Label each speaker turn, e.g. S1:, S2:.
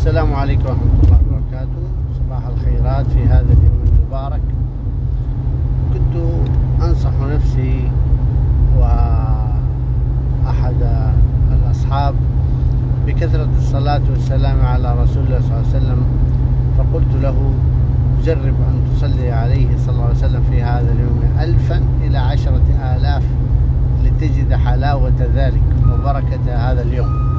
S1: السلام عليكم ورحمة الله وبركاته. صباح الخيرات في هذا اليوم المبارك. كنت أنصح نفسي وأحد الأصحاب بكثرة الصلاة والسلام على رسول الله صلى الله عليه وسلم فقلت له جرب أن تصلي عليه صلى الله عليه وسلم في هذا اليوم ألفا إلى عشرة آلاف لتجد حلاوة ذلك وبركة هذا اليوم.